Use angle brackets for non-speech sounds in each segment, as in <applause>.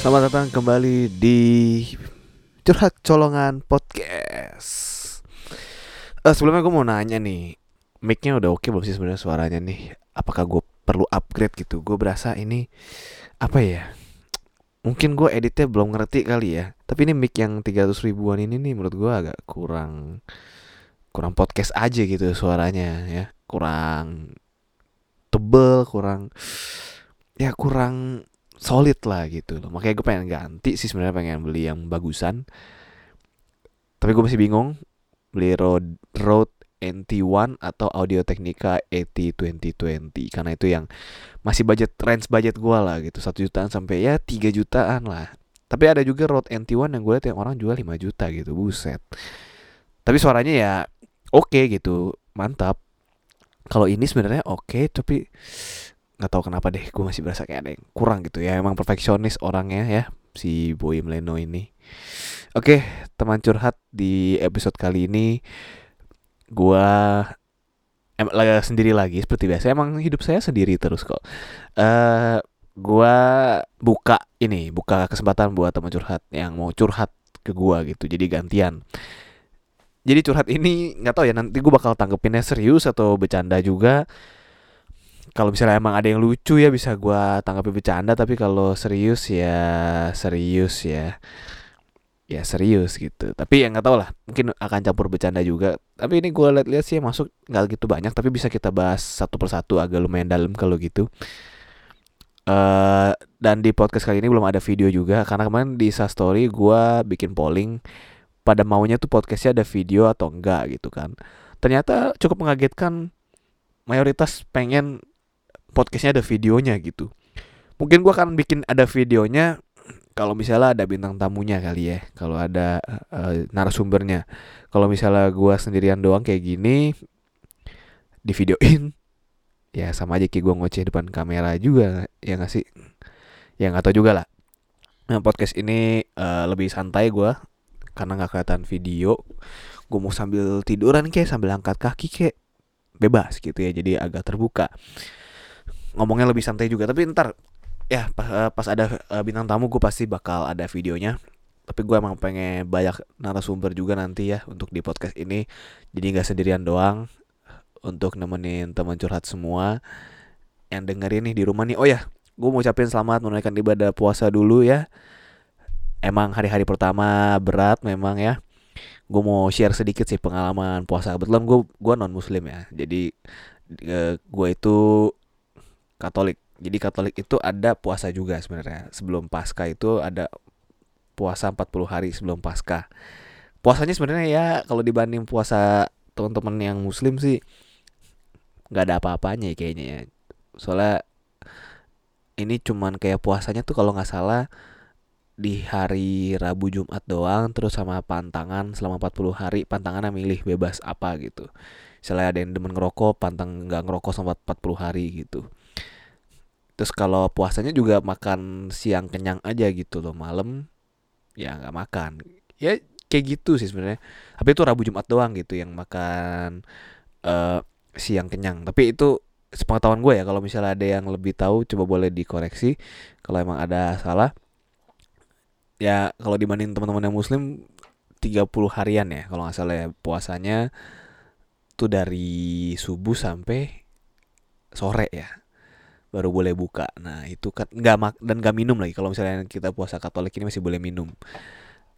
Selamat datang kembali di Curhat Colongan Podcast. Eh sebelumnya gue mau nanya nih, mic-nya udah oke belum sih sebenarnya suaranya nih? Apakah gue perlu upgrade gitu? Gue berasa ini apa ya? Mungkin gue editnya belum ngerti kali ya. Tapi ini mic yang 300 ribuan ini nih menurut gue agak kurang kurang podcast aja gitu suaranya ya. Kurang tebel, kurang ya kurang solid lah gitu loh. Makanya gue pengen ganti sih sebenarnya pengen beli yang bagusan. Tapi gue masih bingung beli Rode Rode NT1 atau Audio Technica AT 2020 karena itu yang masih budget range budget gue lah gitu. Satu jutaan sampai ya 3 jutaan lah. Tapi ada juga Rode NT1 yang gue lihat yang orang jual 5 juta gitu buset. Tapi suaranya ya oke okay gitu mantap. Kalau ini sebenarnya oke okay, tapi nggak tahu kenapa deh gue masih berasa kayak ada yang kurang gitu ya. Emang perfeksionis orangnya ya si Boy Mleno ini. Oke teman curhat di episode kali ini gue em lagi sendiri lagi seperti biasa. Emang hidup saya sendiri terus kok. Uh, gue buka ini buka kesempatan buat teman curhat yang mau curhat ke gue gitu jadi gantian. Jadi curhat ini nggak tahu ya nanti gue bakal tanggepinnya serius atau bercanda juga kalau misalnya emang ada yang lucu ya bisa gue tanggapi bercanda tapi kalau serius ya serius ya. Ya serius gitu. Tapi yang nggak tahu lah mungkin akan campur bercanda juga. Tapi ini gue lihat-lihat sih masuk nggak gitu banyak tapi bisa kita bahas satu persatu agak lumayan dalam kalau gitu. Uh, dan di podcast kali ini belum ada video juga karena kemarin di Insta Story gue bikin polling pada maunya tuh podcastnya ada video atau enggak gitu kan. Ternyata cukup mengagetkan mayoritas pengen podcastnya ada videonya gitu. Mungkin gue akan bikin ada videonya kalau misalnya ada bintang tamunya kali ya kalau ada uh, narasumbernya. Kalau misalnya gue sendirian doang kayak gini di videoin ya sama aja kayak gue ngoceh depan kamera juga ya nggak sih? Ya nggak tau juga lah. Nah, podcast ini uh, lebih santai gue karena nggak kelihatan video. Gue mau sambil tiduran kayak sambil angkat kaki kayak bebas gitu ya jadi agak terbuka ngomongnya lebih santai juga. Tapi ntar ya pas, pas ada uh, bintang tamu gue pasti bakal ada videonya. Tapi gue emang pengen banyak narasumber juga nanti ya untuk di podcast ini. Jadi nggak sendirian doang untuk nemenin teman curhat semua yang dengerin nih di rumah nih. Oh ya gue mau ucapin selamat menunaikan ibadah puasa dulu ya. Emang hari-hari pertama berat memang ya. Gue mau share sedikit sih pengalaman puasa. Kebetulan gue gue non muslim ya. Jadi uh, gue itu Katolik. Jadi Katolik itu ada puasa juga sebenarnya. Sebelum Paskah itu ada puasa 40 hari sebelum Paskah. Puasanya sebenarnya ya kalau dibanding puasa teman-teman yang muslim sih nggak ada apa-apanya kayaknya ya. Soalnya ini cuman kayak puasanya tuh kalau nggak salah di hari Rabu Jumat doang terus sama pantangan selama 40 hari pantangannya milih bebas apa gitu. Misalnya ada yang demen ngerokok, pantang nggak ngerokok selama 40 hari gitu. Terus kalau puasanya juga makan siang kenyang aja gitu loh, malam ya nggak makan. Ya kayak gitu sih sebenarnya. Tapi itu Rabu Jumat doang gitu yang makan uh, siang kenyang. Tapi itu sepengetahuan gue ya kalau misalnya ada yang lebih tahu coba boleh dikoreksi kalau emang ada salah. Ya kalau dibanding teman-teman yang muslim 30 harian ya kalau nggak salah ya puasanya tuh dari subuh sampai sore ya baru boleh buka. Nah itu kan nggak mak dan nggak minum lagi. Kalau misalnya kita puasa Katolik ini masih boleh minum.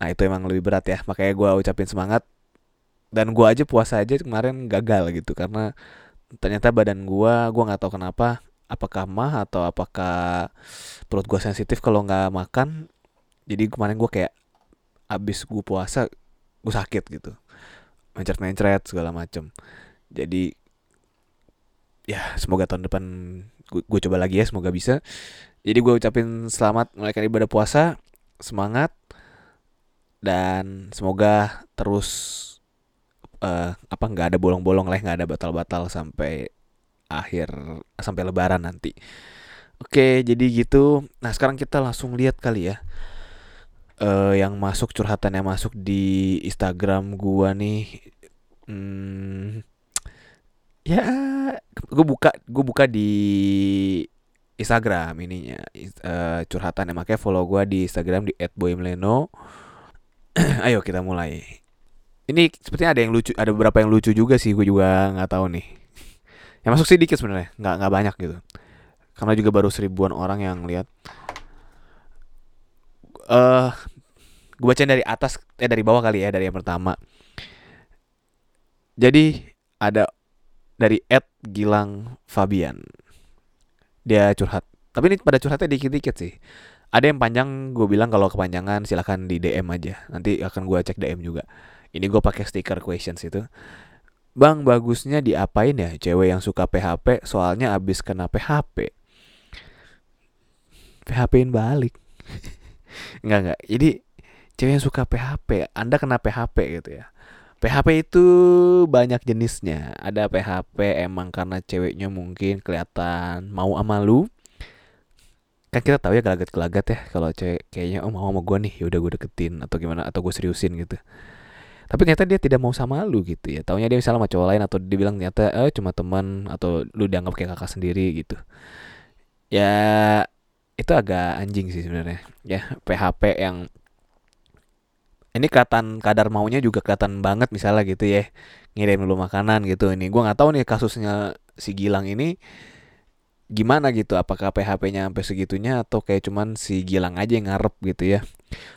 Nah itu emang lebih berat ya. Makanya gue ucapin semangat. Dan gue aja puasa aja kemarin gagal gitu karena ternyata badan gue gue nggak tahu kenapa apakah mah atau apakah perut gue sensitif kalau nggak makan jadi kemarin gue kayak abis gue puasa gue sakit gitu mencret-mencret segala macem jadi ya semoga tahun depan gue coba lagi ya semoga bisa. Jadi gue ucapin selamat merayakan ibadah puasa semangat dan semoga terus uh, apa nggak ada bolong-bolong lah nggak ada batal-batal sampai akhir sampai lebaran nanti. Oke jadi gitu. Nah sekarang kita langsung lihat kali ya. Uh, yang masuk curhatan yang masuk di Instagram gua nih. Hmm, ya gue buka gue buka di Instagram ininya uh, curhatan ya makanya follow gue di Instagram di @boymleno <clears throat> ayo kita mulai. Ini sepertinya ada yang lucu ada beberapa yang lucu juga sih gue juga nggak tahu nih. Yang masuk sih dikit sebenarnya nggak nggak banyak gitu. Karena juga baru seribuan orang yang lihat. Eh uh, gue bacain dari atas eh dari bawah kali ya dari yang pertama. Jadi ada dari Ed Gilang Fabian. Dia curhat. Tapi ini pada curhatnya dikit-dikit sih. Ada yang panjang gue bilang kalau kepanjangan silahkan di DM aja. Nanti akan gue cek DM juga. Ini gue pakai stiker questions itu. Bang bagusnya diapain ya? Cewek yang suka PHP soalnya abis kena PHP PHPin balik. <laughs> Enggak enggak. Jadi cewek yang suka PHP Anda kena PHP gitu ya PHP itu banyak jenisnya. Ada PHP emang karena ceweknya mungkin kelihatan mau sama lu. Kan kita tahu ya gelagat-gelagat ya kalau cewek kayaknya oh mau sama gue nih ya udah gue deketin atau gimana atau gue seriusin gitu. Tapi ternyata dia tidak mau sama lu gitu ya. Taunya dia misalnya sama cowok lain atau dia bilang ternyata eh cuma teman atau lu dianggap kayak kakak sendiri gitu. Ya itu agak anjing sih sebenarnya. Ya PHP yang ini kelihatan kadar maunya juga kelihatan banget misalnya gitu ya. Ngirim dulu makanan gitu. Ini gue nggak tahu nih kasusnya si Gilang ini gimana gitu. Apakah PHP-nya sampai segitunya atau kayak cuman si Gilang aja yang ngarep gitu ya.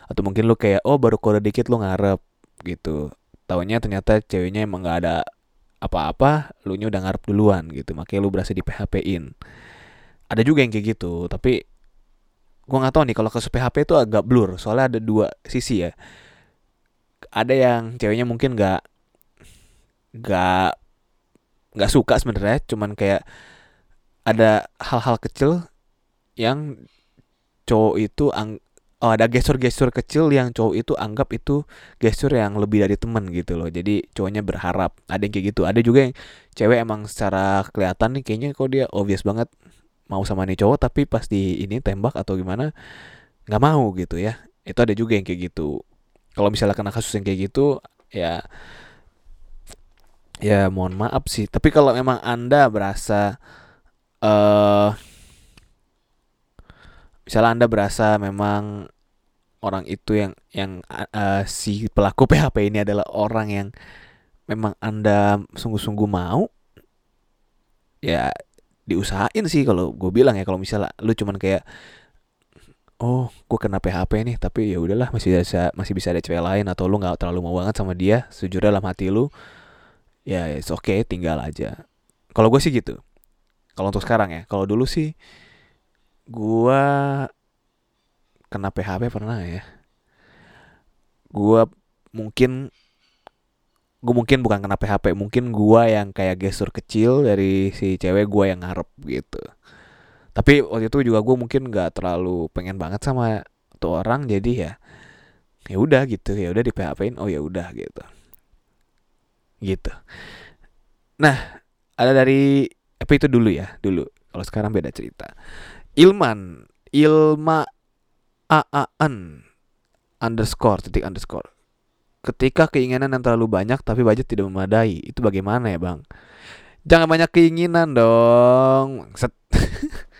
Atau mungkin lu kayak oh baru kode dikit lu ngarep gitu. Tahunya ternyata ceweknya emang nggak ada apa-apa lu nya udah ngarep duluan gitu. Makanya lu berasa di PHP in ada juga yang kayak gitu tapi gua nggak tahu nih kalau kasus PHP itu agak blur. Soalnya ada dua sisi ya ada yang ceweknya mungkin nggak nggak nggak suka sebenarnya cuman kayak ada hal-hal kecil yang cowok itu ang oh ada gestur-gestur kecil yang cowok itu anggap itu gestur yang lebih dari temen gitu loh. Jadi cowoknya berharap ada yang kayak gitu. Ada juga yang cewek emang secara kelihatan nih kayaknya kok dia obvious banget mau sama nih cowok tapi pas di ini tembak atau gimana nggak mau gitu ya. Itu ada juga yang kayak gitu kalau misalnya kena kasus yang kayak gitu ya ya mohon maaf sih. Tapi kalau memang anda berasa eh uh, misalnya anda berasa memang orang itu yang yang uh, si pelaku <laughs> PHP ini adalah orang yang memang anda sungguh-sungguh mau ya diusahain sih kalau gue bilang ya. Kalau misalnya lu cuman kayak oh gue kena PHP nih tapi ya udahlah masih bisa masih bisa ada cewek lain atau lu nggak terlalu mau banget sama dia sejujurnya dalam hati lu ya it's okay tinggal aja. Kalau gue sih gitu. Kalau untuk sekarang ya kalau dulu sih gue kena PHP pernah ya. Gue mungkin gue mungkin bukan kena PHP mungkin gue yang kayak gestur kecil dari si cewek gue yang ngarep gitu tapi waktu itu juga gue mungkin nggak terlalu pengen banget sama tuh orang jadi ya ya udah gitu ya udah di PHP-in oh ya udah gitu gitu nah ada dari apa itu dulu ya dulu kalau sekarang beda cerita Ilman Ilma AAN underscore titik underscore. Ketika keinginan yang terlalu banyak tapi budget tidak memadai, itu bagaimana ya bang? Jangan banyak keinginan dong. Set. <laughs>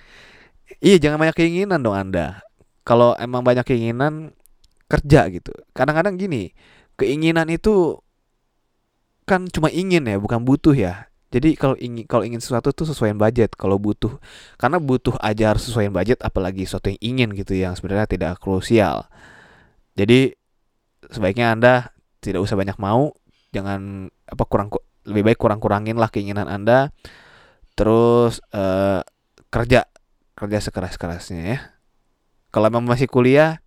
iya jangan banyak keinginan dong anda. Kalau emang banyak keinginan kerja gitu. Kadang-kadang gini, keinginan itu kan cuma ingin ya, bukan butuh ya. Jadi kalau ingin kalau ingin sesuatu tuh sesuaiin budget. Kalau butuh karena butuh aja harus sesuaiin budget apalagi sesuatu yang ingin gitu yang sebenarnya tidak krusial. Jadi sebaiknya Anda tidak usah banyak mau, jangan apa kurang lebih baik kurang-kurangin lah keinginan Anda. Terus uh, kerja kerja sekeras-kerasnya ya. Kalau memang masih kuliah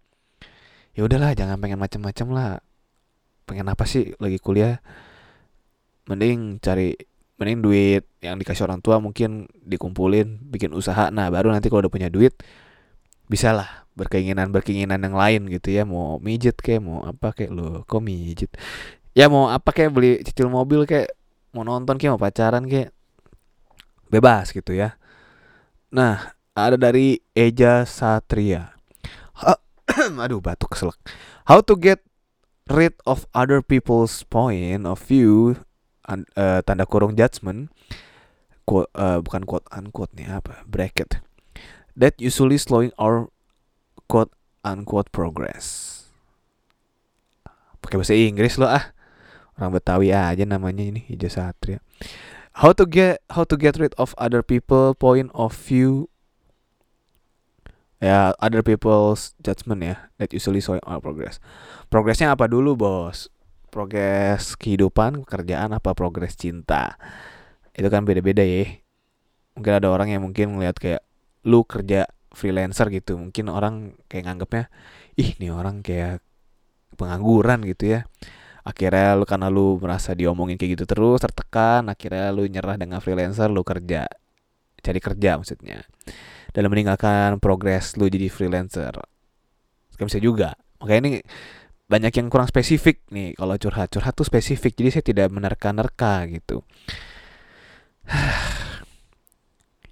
ya udahlah jangan pengen macam-macam lah. Pengen apa sih lagi kuliah? Mending cari mending duit yang dikasih orang tua mungkin dikumpulin bikin usaha. Nah baru nanti kalau udah punya duit bisa lah berkeinginan berkeinginan yang lain gitu ya. Mau mijet kayak mau apa kayak lo kok mijet ya mau apa kayak beli cicil mobil kayak mau nonton kayak mau pacaran kayak bebas gitu ya. Nah ada dari Eja Satria <clears throat> aduh batuk keselak how to get rid of other people's point of view uh, tanda kurung judgment quote, uh, bukan quote unquote nih apa bracket that usually slowing our quote unquote progress. Pakai bahasa Inggris lo ah. Orang Betawi aja namanya ini Hijau Satria. How to get how to get rid of other people point of view ya other people's judgment ya that usually showing our progress. Progresnya apa dulu bos? Progres kehidupan, pekerjaan apa progres cinta? Itu kan beda-beda ya. Mungkin ada orang yang mungkin melihat kayak lu kerja freelancer gitu. Mungkin orang kayak nganggapnya ih nih orang kayak pengangguran gitu ya. Akhirnya lu karena lu merasa diomongin kayak gitu terus tertekan, akhirnya lu nyerah dengan freelancer, lu kerja cari kerja maksudnya dalam meninggalkan progres lu jadi freelancer. Kan bisa juga. Makanya ini banyak yang kurang spesifik nih. Kalau curhat curhat tuh spesifik. Jadi saya tidak menerka-nerka gitu. <sighs>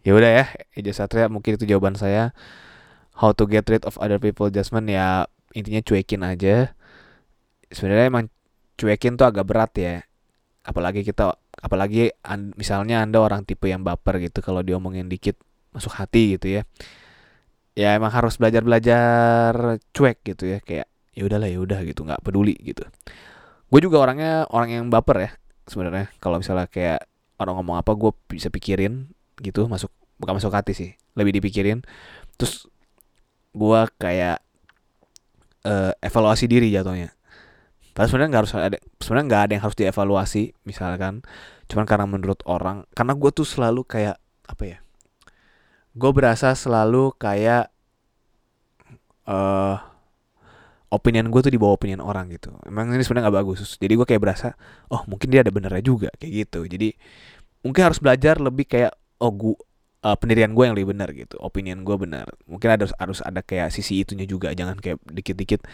Ya udah ya Eja Satria mungkin itu jawaban saya. How to get rid of other people judgment ya intinya cuekin aja. Sebenarnya emang cuekin tuh agak berat ya. Apalagi kita apalagi an, misalnya anda orang tipe yang baper gitu. Kalau diomongin dikit masuk hati gitu ya. Ya emang harus belajar belajar cuek gitu ya kayak ya udahlah ya udah gitu nggak peduli gitu. Gue juga orangnya orang yang baper ya sebenarnya. Kalau misalnya kayak orang ngomong apa gue bisa pikirin gitu masuk bukan masuk hati sih lebih dipikirin. Terus gue kayak uh, evaluasi diri jatuhnya. Padahal sebenarnya nggak harus ada sebenarnya nggak ada yang harus dievaluasi misalkan. Cuman karena menurut orang karena gue tuh selalu kayak apa ya gue berasa selalu kayak uh, opinion gue tuh di bawah opinion orang gitu. Emang ini sebenarnya nggak bagus. Jadi gue kayak berasa oh mungkin dia ada benernya juga kayak gitu. Jadi mungkin harus belajar lebih kayak oh gue uh, pendirian gue yang lebih benar gitu. Opinion gue benar mungkin ada harus ada kayak sisi itunya juga. Jangan kayak dikit-dikit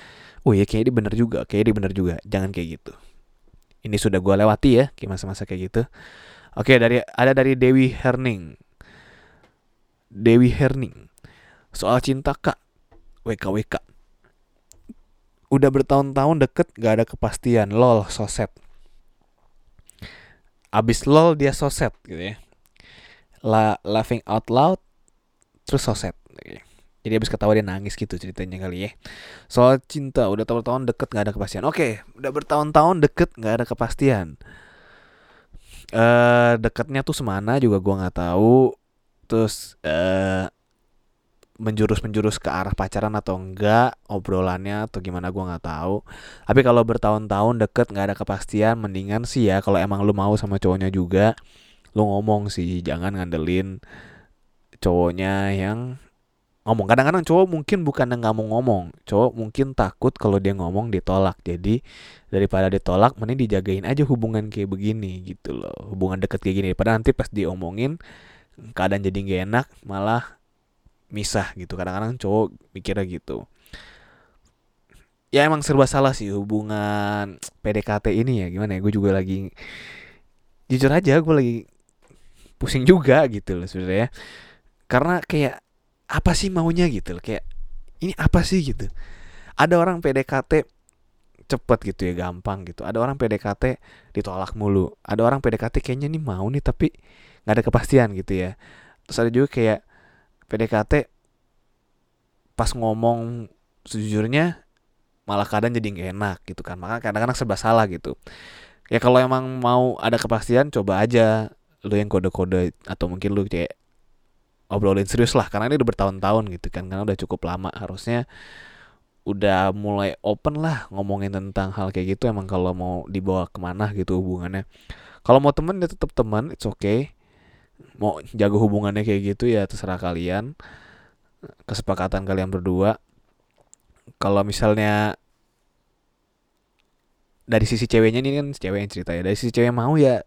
oh ya kayak ini benar juga kayak ini benar juga. Jangan kayak gitu. Ini sudah gue lewati ya kayak masa-masa kayak gitu. Oke dari ada dari Dewi Herning Dewi Herning. Soal cinta kak, WKWK. Udah bertahun-tahun deket gak ada kepastian, lol soset. Abis lol dia soset gitu ya. La laughing out loud, terus soset. Jadi abis ketawa dia nangis gitu ceritanya kali ya. Soal cinta udah tahun-tahun deket gak ada kepastian. Oke, udah bertahun-tahun deket gak ada kepastian. Eh uh, deketnya tuh semana juga gua nggak tahu terus uh, menjurus-menjurus ke arah pacaran atau enggak obrolannya atau gimana gue nggak tahu. Tapi kalau bertahun-tahun deket nggak ada kepastian mendingan sih ya kalau emang lu mau sama cowoknya juga lu ngomong sih jangan ngandelin cowoknya yang ngomong. Kadang-kadang cowok mungkin bukan yang nggak mau ngomong cowok mungkin takut kalau dia ngomong ditolak. Jadi daripada ditolak mending dijagain aja hubungan kayak begini gitu loh hubungan deket kayak gini. Padahal nanti pas diomongin keadaan jadi gak enak malah misah gitu. Kadang-kadang cowok mikirnya gitu. Ya emang serba salah sih hubungan PDKT ini ya. Gimana ya? Gue juga lagi jujur aja gue lagi pusing juga gitu loh sebenarnya karena kayak apa sih maunya gitu loh? Kayak ini apa sih gitu? Ada orang PDKT cepet gitu ya gampang gitu. Ada orang PDKT ditolak mulu. Ada orang PDKT kayaknya nih mau nih tapi nggak ada kepastian gitu ya. Terus ada juga kayak PDKT pas ngomong sejujurnya malah kadang jadi nggak enak gitu kan. Maka kadang-kadang serba salah gitu. Ya kalau emang mau ada kepastian coba aja lu yang kode-kode atau mungkin lu kayak obrolin serius lah karena ini udah bertahun-tahun gitu kan karena udah cukup lama. Harusnya udah mulai open lah ngomongin tentang hal kayak gitu emang kalau mau dibawa ke mana gitu hubungannya. Kalau mau temen ya tetap teman it's okay mau jago hubungannya kayak gitu ya terserah kalian. Kesepakatan kalian berdua. Kalau misalnya dari sisi ceweknya ini kan cewek yang cerita ya dari sisi cewek mau ya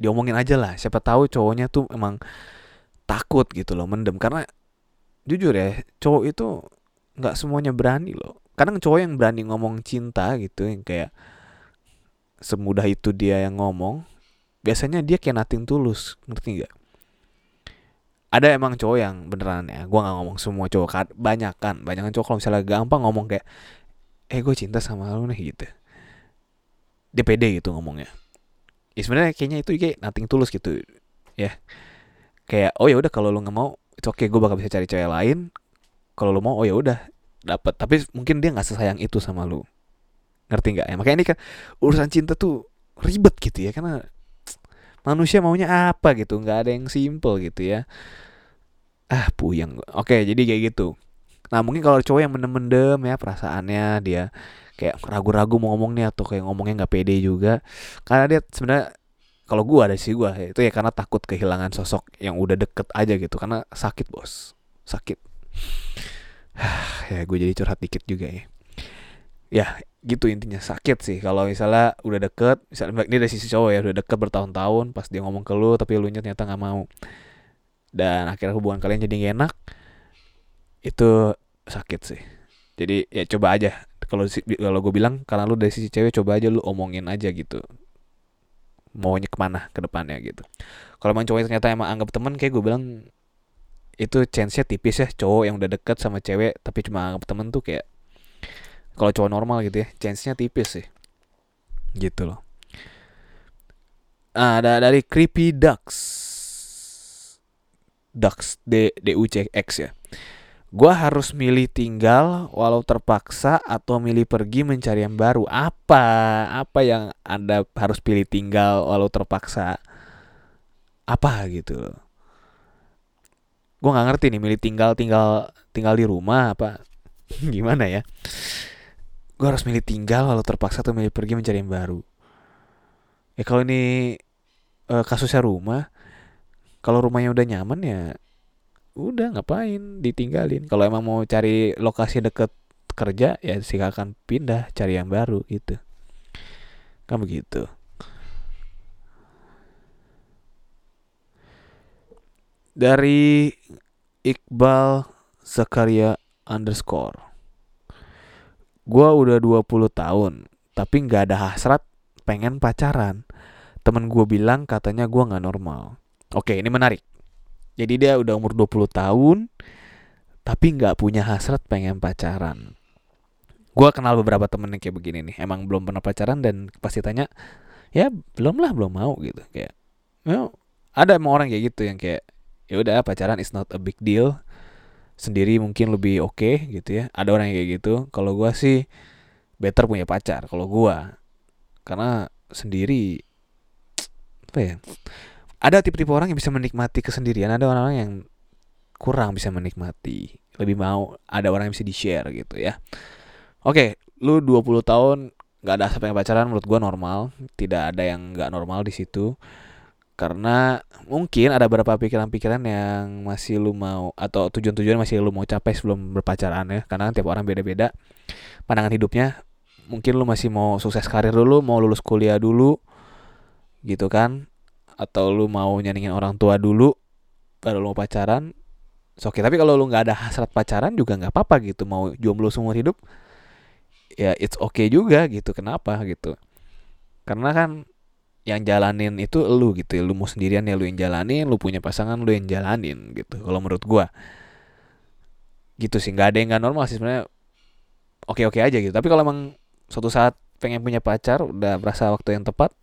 diomongin aja lah. Siapa tahu cowoknya tuh emang takut gitu loh mendem. Karena jujur ya cowok itu nggak semuanya berani loh. Kadang cowok yang berani ngomong cinta gitu yang kayak semudah itu dia yang ngomong biasanya dia kayak nating tulus. Ngerti nggak ada emang cowok yang beneran ya gue nggak ngomong semua cowok kan banyak kan banyak cowok kalau misalnya gampang ngomong kayak eh gue cinta sama lu nih gitu. Pede gitu ngomongnya. Ya sebenarnya kayaknya itu kayak nothing tulus gitu ya. Kayak oh ya udah kalau lu nggak mau it's okay gue bakal bisa cari cewek lain. Kalau lu mau oh ya udah dapat tapi mungkin dia nggak sesayang itu sama lu. Ngerti nggak ya? Makanya ini kan urusan cinta tuh ribet gitu ya karena manusia maunya apa gitu nggak ada yang simple gitu ya. Ah puyeng. Oke jadi kayak gitu. Nah mungkin kalau cowok yang mendem-mendem ya perasaannya dia kayak ragu-ragu mau ngomongnya atau kayak ngomongnya nggak pede juga. Karena dia sebenarnya kalau gua ada sih gua itu ya karena takut kehilangan sosok yang udah deket aja gitu. Karena sakit bos. Sakit. <sighs> Ya gue jadi curhat dikit juga ya ya gitu intinya. Sakit sih. Kalau misalnya udah deket misalnya ini dari sisi cowok ya udah deket bertahun-tahun pas dia ngomong ke lu tapi lu ternyata nggak mau. Dan akhirnya hubungan kalian jadi gak enak itu sakit sih. Jadi ya coba aja. Kalau kalau gue bilang karena lu dari sisi cewek coba aja lu omongin aja gitu. Maunya ke mana ke depannya gitu. Kalau emang cowoknya ternyata emang anggap teman kayak gue bilang itu chance-nya tipis ya. Cowok yang udah deket sama cewek tapi cuma anggap temen tuh kayak kalau cowok normal gitu ya chance-nya tipis sih gitu loh nah, ada dari creepy ducks ducks d d u c x ya Gua harus milih tinggal walau terpaksa atau milih pergi mencari yang baru. Apa? Apa yang Anda harus pilih tinggal walau terpaksa? Apa gitu loh. Gue nggak ngerti nih milih tinggal tinggal tinggal di rumah apa <laughs> gimana ya? Gue harus milih tinggal walau terpaksa atau milih pergi mencari yang baru. Ya kalau ini uh, kasusnya rumah, kalau rumahnya udah nyaman ya udah ngapain ditinggalin. Kalau emang mau cari lokasi deket kerja ya silakan pindah cari yang baru gitu. Kan begitu. Dari Iqbal Zakaria underscore Gua udah 20 tahun Tapi nggak ada hasrat pengen pacaran. Temen gue bilang katanya gue nggak normal. Oke ini menarik. Jadi dia udah umur 20 tahun tapi nggak punya hasrat pengen pacaran. Gua kenal beberapa temen yang kayak begini nih, emang belum pernah pacaran dan pasti tanya, ya belum lah belum mau gitu. Kayak. You ada emang orang kayak gitu yang kayak ya udah pacaran is not a big deal sendiri mungkin lebih oke okay, gitu ya. Ada orang yang kayak gitu. Kalau gua sih better punya pacar kalau gua. Karena sendiri apa ya ada tipe-tipe orang yang bisa menikmati kesendirian. Ada orang-orang yang kurang bisa menikmati. Lebih mau ada orang yang bisa di share gitu ya. Oke lu 20 tahun nggak ada asap yang pacaran menurut gua normal. Tidak ada yang nggak normal di situ karena mungkin ada beberapa pikiran-pikiran yang masih lu mau atau tujuan-tujuan masih lu mau capai sebelum berpacaran ya. Karena tiap orang beda-beda pandangan hidupnya. Mungkin lu masih mau sukses karir dulu mau lulus kuliah dulu gitu kan? Atau lu mau nyanyiin orang tua dulu baru lu mau pacaran oke okay. tapi kalau lu nggak ada hasrat pacaran juga nggak apa-apa gitu. Mau jomblo seumur hidup ya it's okay juga gitu. Kenapa gitu? Karena kan yang jalanin itu lu gitu lu mau sendirian ya lu yang jalanin. Lu punya pasangan lu yang jalanin gitu kalau menurut gua. Gitu sih nggak ada yang nggak normal sih sebenarnya. Oke oke aja gitu. Tapi kalau emang suatu saat pengen punya pacar udah berasa waktu yang tepat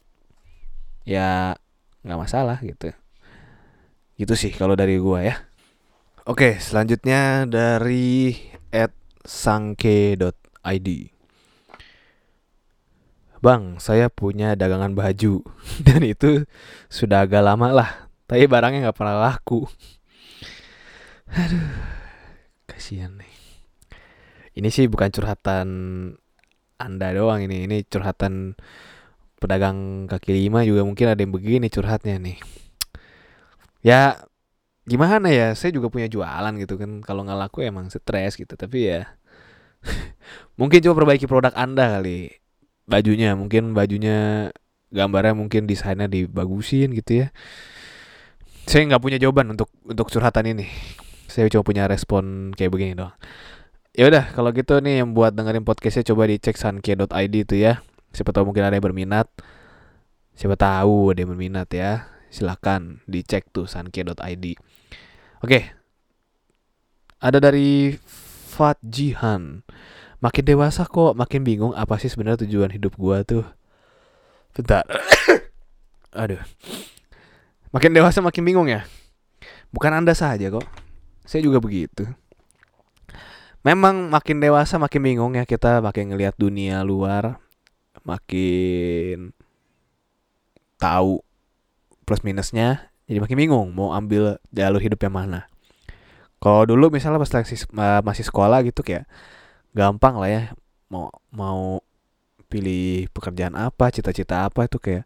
ya nggak masalah gitu. Gitu sih kalau dari gua ya. Oke selanjutnya dari at sangke.id Bang, saya punya dagangan baju <laughs> dan itu sudah agak lama lah, tapi barangnya nggak pernah laku. Aduh, kasihan nih. Ini sih bukan curhatan Anda doang ini, ini curhatan pedagang kaki lima juga mungkin ada yang begini curhatnya nih ya gimana ya saya juga punya jualan gitu kan kalau nggak laku emang stres gitu tapi ya <laughs> mungkin coba perbaiki produk anda kali bajunya mungkin bajunya gambarnya mungkin desainnya dibagusin gitu ya. Saya nggak punya jawaban untuk untuk curhatan ini. Saya cuma punya respon kayak begini doang. Ya udah kalau gitu nih yang buat dengerin podcastnya coba dicek sanke.id itu ya. Siapa tahu mungkin ada yang berminat. Siapa tahu ada yang berminat ya. Silakan dicek tuh sanke.id oke. Ada dari Fat Jihan makin dewasa kok makin bingung apa sih sebenarnya tujuan hidup gua tuh. Bentar. <coughs> Aduh. Makin dewasa makin bingung ya? Bukan anda saja kok. Saya juga begitu. Memang makin dewasa makin bingung ya kita makin ngelihat dunia luar makin tahu plus minusnya jadi makin bingung mau ambil jalur hidup yang mana. Kalau dulu misalnya pas masih, masih sekolah gitu kayak gampang lah ya. Mau mau pilih pekerjaan apa cita-cita apa itu kayak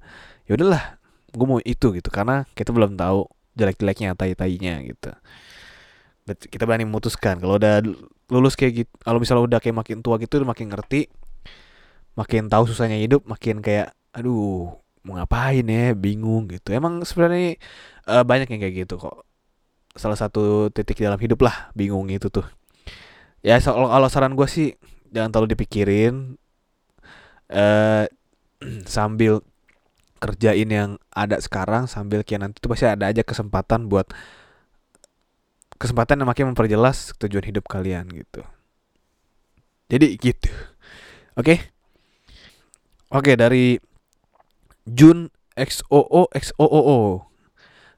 ya udahlah gue mau itu gitu. Karena kita belum tahu jelek-jeleknya tai-tainya gitu. Kita berani memutuskan. Kalau udah lulus kayak gitu kalau misalnya udah kayak makin tua gitu makin ngerti makin tahu susahnya hidup makin kayak aduh mau ngapain ya bingung gitu. Emang sebenarnya uh, banyak yang kayak gitu kok. Salah satu titik dalam hidup lah bingung itu tuh ya kalau, saran gue sih jangan terlalu dipikirin uh, <clears throat> sambil kerjain yang ada sekarang sambil kayak nanti tuh pasti ada aja kesempatan buat kesempatan yang makin memperjelas tujuan hidup kalian gitu. Jadi gitu. Oke? Okay? oke okay, dari Jun XOO XOOO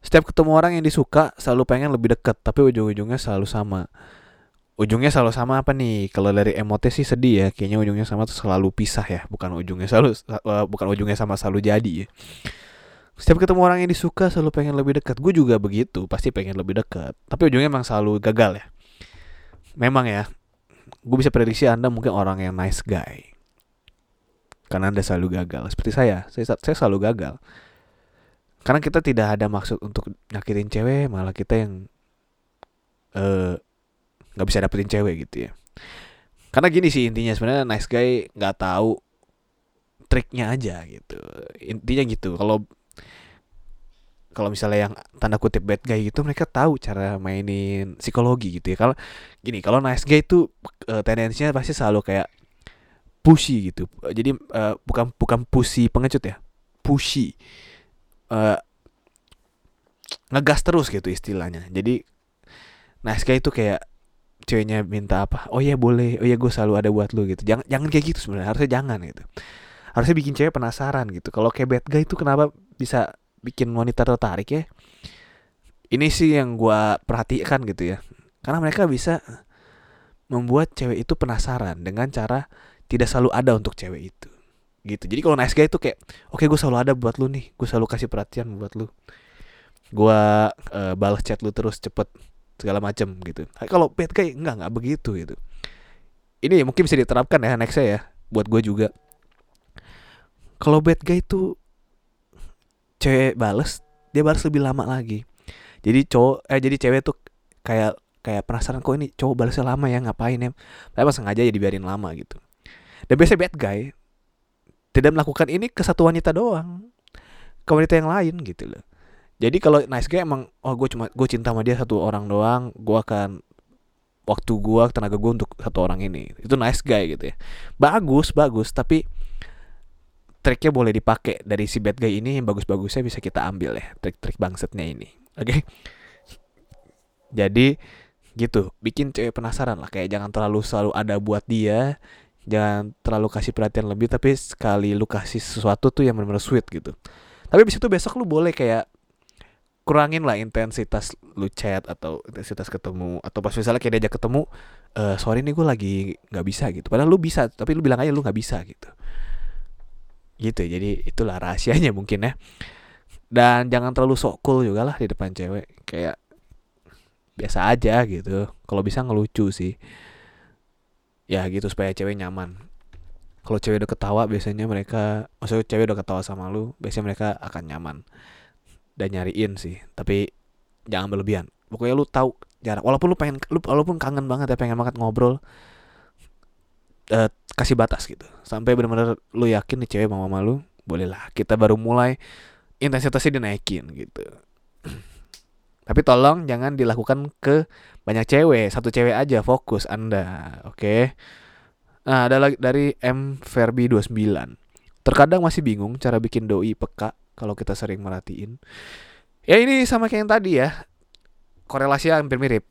setiap ketemu orang yang disuka selalu pengen lebih dekat tapi ujung-ujungnya selalu sama ujungnya selalu sama apa nih? Kalau dari emote sih sedih ya. Kayaknya ujungnya sama tuh selalu pisah ya. Bukan ujungnya selalu uh, bukan ujungnya sama selalu jadi ya. Setiap ketemu orang yang disuka selalu pengen lebih dekat. Gue juga begitu. Pasti pengen lebih dekat. Tapi ujungnya emang selalu gagal ya. Memang ya. Gue bisa prediksi anda mungkin orang yang nice guy. Karena anda selalu gagal. Seperti saya. Saya, saya selalu gagal. Karena kita tidak ada maksud untuk nyakitin cewek. Malah kita yang uh, nggak bisa dapetin cewek gitu ya. Karena gini sih intinya sebenarnya nice guy nggak tahu triknya aja gitu. Intinya gitu kalau kalau misalnya yang tanda kutip bad guy gitu mereka tahu cara mainin psikologi gitu ya. Kalau gini kalau nice guy itu uh, tendensinya pasti selalu kayak pushy gitu. Jadi uh, bukan bukan pushy pengecut ya pushy. Uh, ngegas terus gitu istilahnya. Jadi nice guy itu kayak ceweknya minta apa oh ya boleh oh ya gue selalu ada buat lu gitu jangan jangan kayak gitu sebenarnya harusnya jangan gitu harusnya bikin cewek penasaran gitu kalau kayak bad guy itu kenapa bisa bikin wanita tertarik ya ini sih yang gue perhatikan gitu ya karena mereka bisa membuat cewek itu penasaran dengan cara tidak selalu ada untuk cewek itu gitu jadi kalau nice guy itu kayak oke okay, gue selalu ada buat lu nih gue selalu kasih perhatian buat lu gue uh, balas chat lu terus cepet segala macam gitu. Kalau bad guy enggak enggak begitu gitu. Ini mungkin bisa diterapkan ya next ya buat gue juga. Kalau bad guy itu cewek bales, dia balas lebih lama lagi. Jadi cowok eh jadi cewek tuh kayak kayak penasaran kok ini cowok balasnya lama ya ngapain ya. Tapi sengaja ya dibiarin lama gitu. Dan biasanya bad guy tidak melakukan ini ke satu wanita doang. Ke wanita yang lain gitu loh jadi kalau nice guy emang oh gue cuma gue cinta sama dia satu orang doang gue akan waktu gue tenaga gue untuk satu orang ini. Itu nice guy gitu ya. Bagus bagus tapi triknya boleh dipakai. Dari si bad guy ini yang bagus-bagusnya bisa kita ambil ya trik-trik bangsetnya ini. Oke? Okay? jadi gitu. Bikin cewek penasaran lah. Kayak jangan terlalu selalu ada buat dia jangan terlalu kasih perhatian lebih tapi sekali lu kasih sesuatu tuh yang benar-benar sweet gitu. Tapi abis itu besok lu boleh kayak kurangin lah intensitas lu chat atau intensitas ketemu. Atau pas misalnya kayak diajak ketemu uh, sorry nih gue lagi nggak bisa gitu. Padahal lu bisa tapi lu bilang aja lu nggak bisa gitu. Gitu jadi itulah rahasianya <laughs> mungkin ya. Dan jangan terlalu sok cool juga lah di depan cewek. Kayak biasa aja gitu. Kalau bisa ngelucu sih. Ya gitu supaya cewek nyaman. Kalau cewek udah ketawa biasanya mereka maksudnya cewek udah ketawa sama lu biasanya mereka akan nyaman dan nyariin sih tapi jangan berlebihan. Pokoknya lu tahu jarak walaupun lu pengen lu walaupun kangen banget ya pengen banget ngobrol uh, kasih batas gitu. Sampai benar-benar lu yakin nih cewek mau sama lu bolehlah kita baru mulai intensitasnya dinaikin gitu. <clears throat> Tapi tolong jangan dilakukan ke banyak cewek satu cewek aja fokus anda oke? Okay? nah ada lagi dari M Verbi 29 terkadang masih bingung cara bikin doi peka kalau kita sering merhatiin. Ya ini sama kayak yang tadi ya. Korelasinya hampir mirip.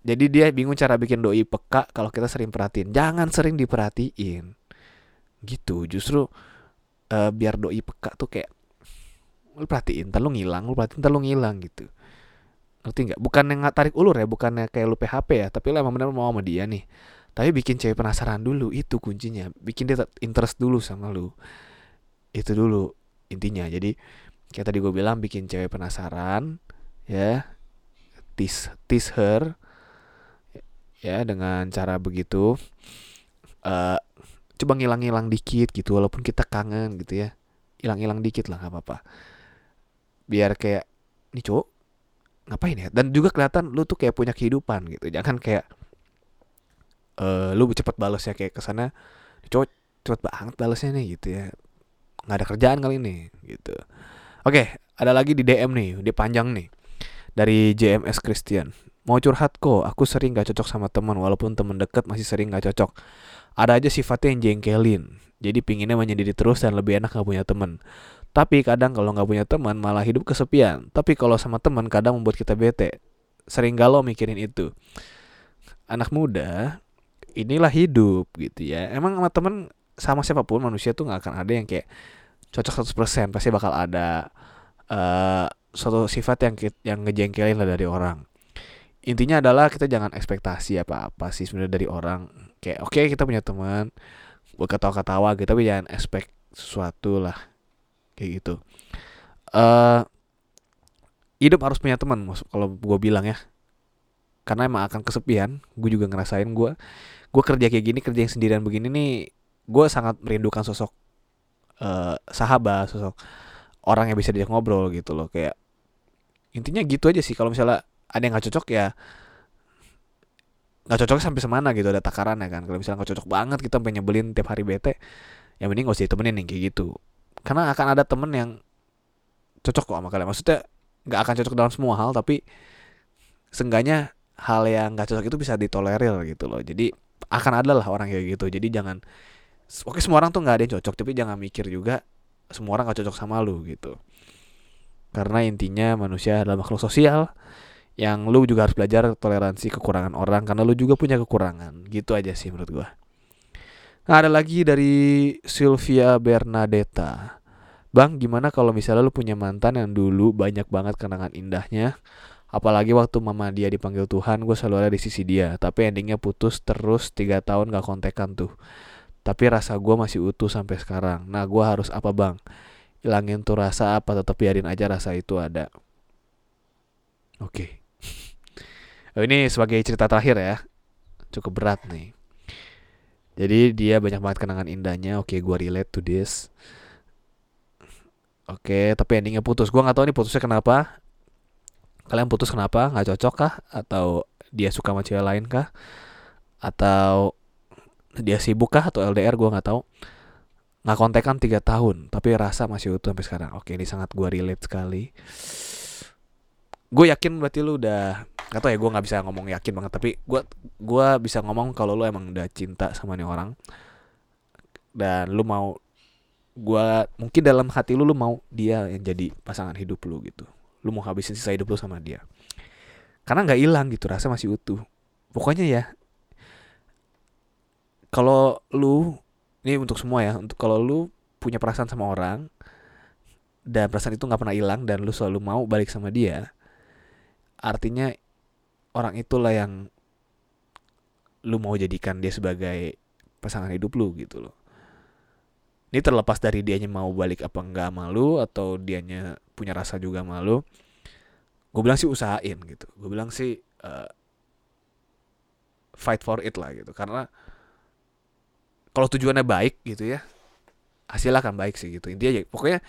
Jadi dia bingung cara bikin doi peka kalau kita sering perhatiin. Jangan sering diperhatiin. Gitu. Justru uh, biar doi peka tuh kayak lu perhatiin, ntar lu ngilang, lu perhatiin, ntar lu ngilang gitu. ngerti nggak bukan yang tarik ulur ya bukannya kayak lu PHP ya tapi lu emang bener mau sama dia nih tapi bikin cewek penasaran dulu itu kuncinya bikin dia interest dulu sama lu itu dulu intinya. Jadi kayak tadi gue bilang bikin cewek penasaran ya tease tease her ya dengan cara begitu uh, coba ngilang-ngilang dikit gitu walaupun kita kangen gitu ya. Hilang-hilang dikit lah nggak apa-apa. Biar kayak nih cowok ngapain ya? Dan juga kelihatan lu tuh kayak punya kehidupan gitu. Jangan kayak uh, lu cepet balas ya kayak ke sana cowok cepet banget balasnya nih gitu ya nggak ada kerjaan kali ini gitu. Oke ada lagi di DM nih dia panjang nih dari JMS Christian. Mau curhat kok aku sering gak cocok sama teman walaupun teman deket masih sering gak cocok. Ada aja sifatnya yang jengkelin jadi pinginnya menyendiri terus dan lebih enak gak punya teman. Tapi kadang kalau nggak punya teman malah hidup kesepian. Tapi kalau sama teman kadang membuat kita bete. Sering galau mikirin itu. Anak muda inilah hidup gitu ya. Emang sama temen sama siapa pun manusia tuh nggak akan ada yang kayak cocok 100% pasti bakal ada uh, suatu sifat yang yang ngejengkelin lah dari orang. Intinya adalah kita jangan ekspektasi apa-apa sih sebenarnya dari orang. Kayak oke okay, kita punya teman ketawa-ketawa gitu tapi jangan expect sesuatu lah. Kayak gitu. Uh, hidup harus punya teman kalau gue bilang ya. Karena emang akan kesepian. Gue juga ngerasain gue gue kerja kayak gini kerja yang sendirian begini nih gue sangat merindukan sosok uh, sahabat sosok orang yang bisa diajak ngobrol gitu loh. Kayak intinya gitu aja sih. Kalau misalnya ada yang nggak cocok ya nggak cocok sampai semana gitu ada takaran ya kan. Kalau misalnya nggak cocok banget kita sampai nyebelin tiap hari bete yang mending gak usah ditemenin nih kayak gitu. Karena akan ada temen yang cocok kok sama kalian. Maksudnya nggak akan cocok dalam semua hal tapi seenggaknya hal yang nggak cocok itu bisa ditolerir gitu loh. Jadi akan ada lah orang kayak gitu. Jadi jangan oke semua orang tuh nggak ada yang cocok tapi jangan mikir juga semua orang gak cocok sama lu gitu. Karena intinya manusia adalah makhluk sosial yang lu juga harus belajar toleransi kekurangan orang karena lu juga punya kekurangan. Gitu aja sih menurut gua. Nah ada lagi dari Sylvia Bernadetta. Bang gimana kalau misalnya lu punya mantan yang dulu banyak banget kenangan indahnya? Apalagi waktu mama dia dipanggil Tuhan gue selalu ada di sisi dia Tapi endingnya putus terus 3 tahun gak kontekan tuh Tapi rasa gue masih utuh sampai sekarang Nah gue harus apa bang? Hilangin tuh rasa apa tetap biarin aja rasa itu ada Oke okay. <laughs> Oh, ini sebagai cerita terakhir ya. Cukup berat nih. Jadi dia banyak banget kenangan indahnya. Oke, okay, gue relate to this. Oke, okay, tapi endingnya putus. Gue nggak tahu nih putusnya kenapa. Kalian putus kenapa? Nggak cocok kah? Atau dia suka sama cewek lain kah? Atau dia sibuk kah? Atau LDR? Gue nggak tahu. Nggak kontekan tiga tahun, tapi rasa masih utuh sampai sekarang. Oke, ini sangat gue relate sekali. Gue yakin berarti lu udah Gak tau ya gue nggak bisa ngomong yakin banget tapi gue gua bisa ngomong kalau lu emang udah cinta sama nih orang dan lu mau gue mungkin dalam hati lu lu mau dia yang jadi pasangan hidup lu gitu lu mau habisin sisa hidup lu sama dia karena nggak hilang gitu rasa masih utuh pokoknya ya kalau lu ini untuk semua ya untuk kalau lu punya perasaan sama orang dan perasaan itu nggak pernah hilang dan lu selalu mau balik sama dia artinya orang itulah yang lu mau jadikan dia sebagai pasangan hidup lu gitu loh. Ini terlepas dari dianya mau balik apa enggak malu atau dianya punya rasa juga malu. Gue bilang sih usahain gitu. Gue bilang sih uh, fight for it lah gitu. Karena kalau tujuannya baik gitu ya, hasilnya akan baik sih gitu. Intinya ya, pokoknya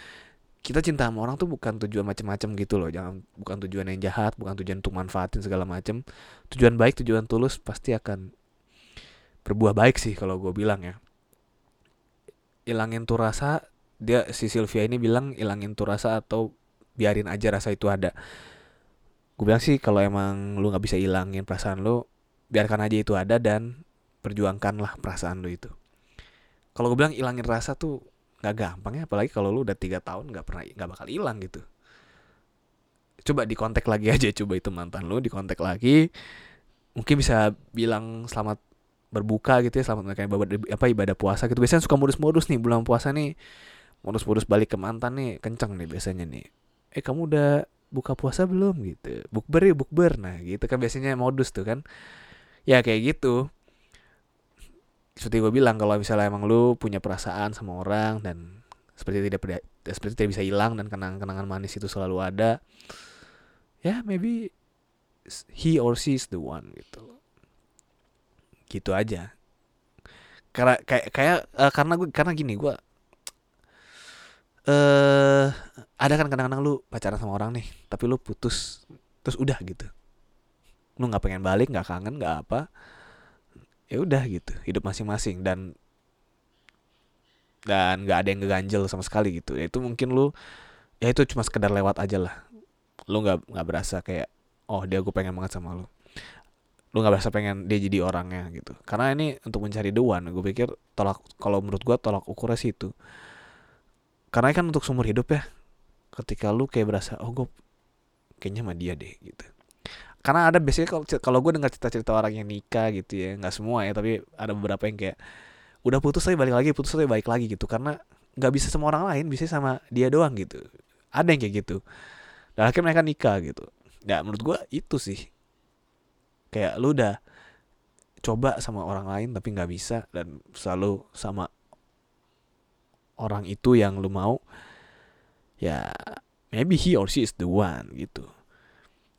kita cinta sama orang tuh bukan tujuan macam-macam gitu loh. Jangan bukan tujuan yang jahat bukan tujuan untuk manfaatin segala macam tujuan baik tujuan tulus pasti akan berbuah baik sih kalau gue bilang ya. Ilangin tuh rasa dia si Sylvia ini bilang ilangin tuh rasa atau biarin aja rasa itu ada. Gue bilang sih kalau emang lu nggak bisa ilangin perasaan lu biarkan aja itu ada dan perjuangkanlah perasaan lu itu kalau gue bilang ilangin rasa tuh nggak gampang ya apalagi kalau lu udah tiga tahun nggak pernah nggak bakal hilang gitu. Coba di kontak lagi aja coba itu mantan lu di kontak lagi. Mungkin bisa bilang selamat berbuka gitu ya selamat kayak ibadah apa ibadah puasa gitu. Biasanya suka modus-modus nih bulan puasa nih modus-modus balik ke mantan nih kenceng nih biasanya nih. Eh kamu udah buka puasa belum? Gitu. Bukber ya bukber. Nah gitu kan biasanya modus tuh kan. Ya kayak gitu seperti gue bilang kalau misalnya emang lu punya perasaan sama orang dan seperti tidak seperti tidak bisa hilang dan kenangan-kenangan manis itu selalu ada ya yeah, maybe he or she is the one gitu. Gitu aja. Karena kayak kayak uh, karena gue karena gini gue eh uh, ada kan kadang-kadang lu pacaran sama orang nih tapi lu putus terus udah gitu. Lu nggak pengen balik nggak kangen nggak apa ya udah gitu hidup masing-masing dan dan nggak ada yang ngeganjel sama sekali gitu. Ya itu mungkin lu ya itu cuma sekedar lewat aja lah. Lu nggak nggak berasa kayak oh dia gue pengen banget sama lu. Lu nggak berasa pengen dia jadi orangnya gitu. Karena ini untuk mencari the gue pikir tolak kalau menurut gue tolak ukurnya sih itu. Karena kan untuk seumur hidup ya ketika lu kayak berasa oh gue kayaknya sama dia deh gitu karena ada biasanya kalau kalau gue dengar cerita-cerita orang yang nikah gitu ya nggak semua ya tapi ada beberapa yang kayak udah putus tapi balik lagi putus tapi balik lagi gitu. Karena nggak bisa sama orang lain bisa sama dia doang gitu. Ada yang kayak gitu. Dan akhirnya mereka nikah gitu. Ya menurut gue itu sih. Kayak lu udah coba sama orang lain tapi nggak bisa dan selalu sama orang itu yang lu mau ya maybe he or she is the one gitu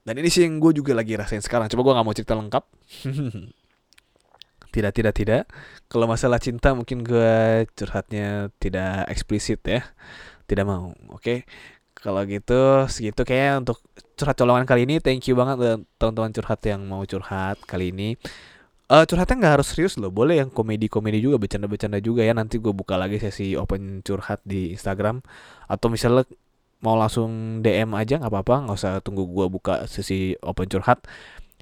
dan ini sih yang gue juga lagi rasain sekarang. Coba gue nggak mau cerita lengkap. <laughs> Tidak tidak tidak. Kalau masalah cinta mungkin gue curhatnya tidak eksplisit ya. Tidak mau oke? Okay? kalau gitu segitu kayaknya untuk curhat colongan kali ini. Thank you banget teman-teman curhat yang mau curhat kali ini. Uh, curhatnya nggak harus serius loh. Boleh yang komedi-komedi juga bercanda-bercanda juga ya. Nanti gue buka lagi sesi open curhat di Instagram. Atau misalnya mau langsung DM aja nggak apa-apa nggak usah tunggu gue buka sesi open curhat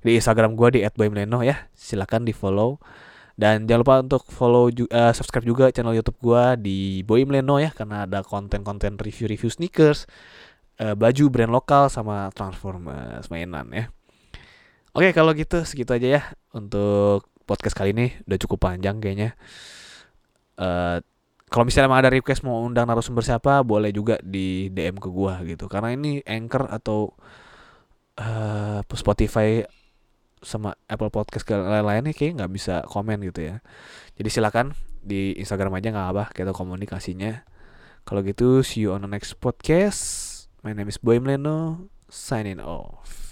di Instagram gue di @boymleno ya. Silakan di follow dan jangan lupa untuk follow uh, subscribe juga channel YouTube gue di Boymleno ya karena ada konten-konten review-review sneakers uh, baju brand lokal sama Transformers mainan ya. Oke kalau gitu segitu aja ya untuk podcast kali ini. Udah cukup panjang kayaknya. Uh, kalau misalnya emang ada request mau undang narasumber siapa boleh juga di DM ke gua gitu karena ini Anchor atau uh, Spotify sama Apple Podcast ke lain-lainnya kayak nggak bisa komen gitu ya. Jadi silakan di Instagram aja nggak apa kita komunikasinya. Kalau gitu see you on the next podcast. My name is Boy Mleno signing off.